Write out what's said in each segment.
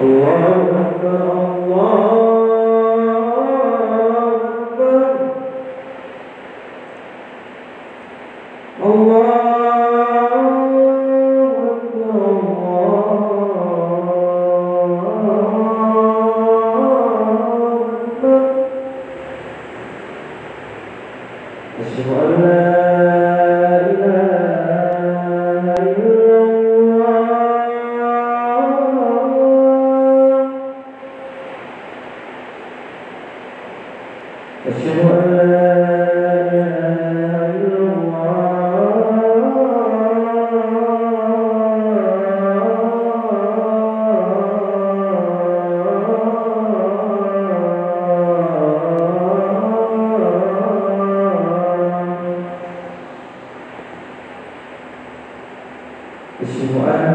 الله أكبر الله أشهد أن لا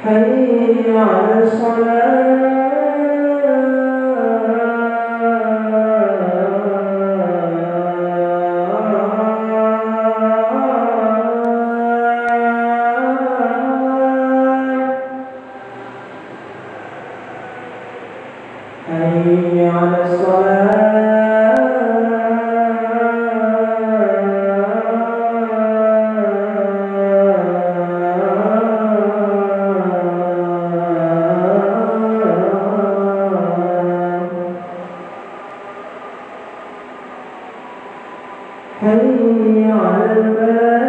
Hayy 'ala s-salah Hayy 'ala s-salah حي على الباب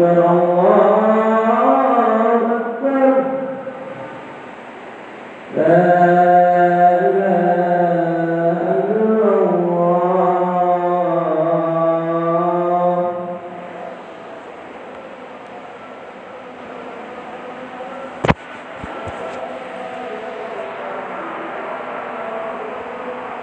were all